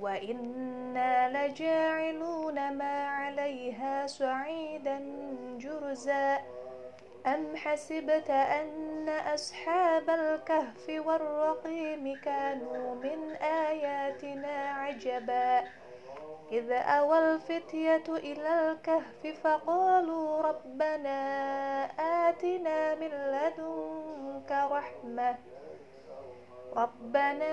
وإنا لجاعلون ما عليها صعيدا جرزا. أم حسبت أن أصحاب الكهف والرقيم كانوا من آياتنا عجبا. إذ أوى الفتية إلى الكهف فقالوا ربنا آتنا من لدنك رحمة. ربنا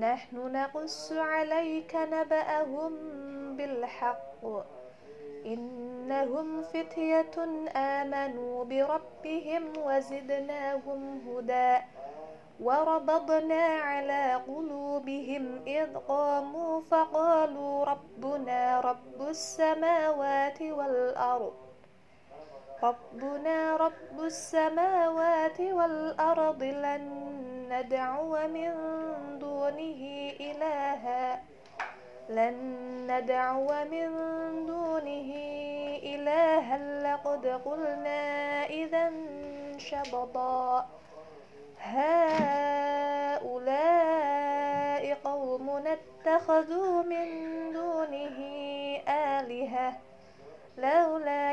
نحن نقص عليك نبأهم بالحق. إنهم فتية آمنوا بربهم وزدناهم هدى. وربضنا على قلوبهم إذ قاموا فقالوا ربنا رب السماوات والأرض. ربنا رب السماوات والأرض لن ندعو من دونه إلها. لن ندعو من دونه إلها. لقد قلنا إذا شبطا. هؤلاء قوم اتخذوا من دونه آلهة. لولا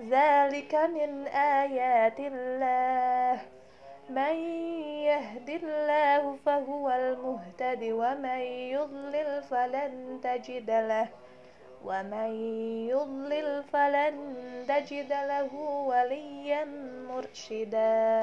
ذلك من آيات الله. من يهد الله فهو المهتد ومن يضلل فلن تجد له. ومن يضلل فلن تجد له وليا مرشدا.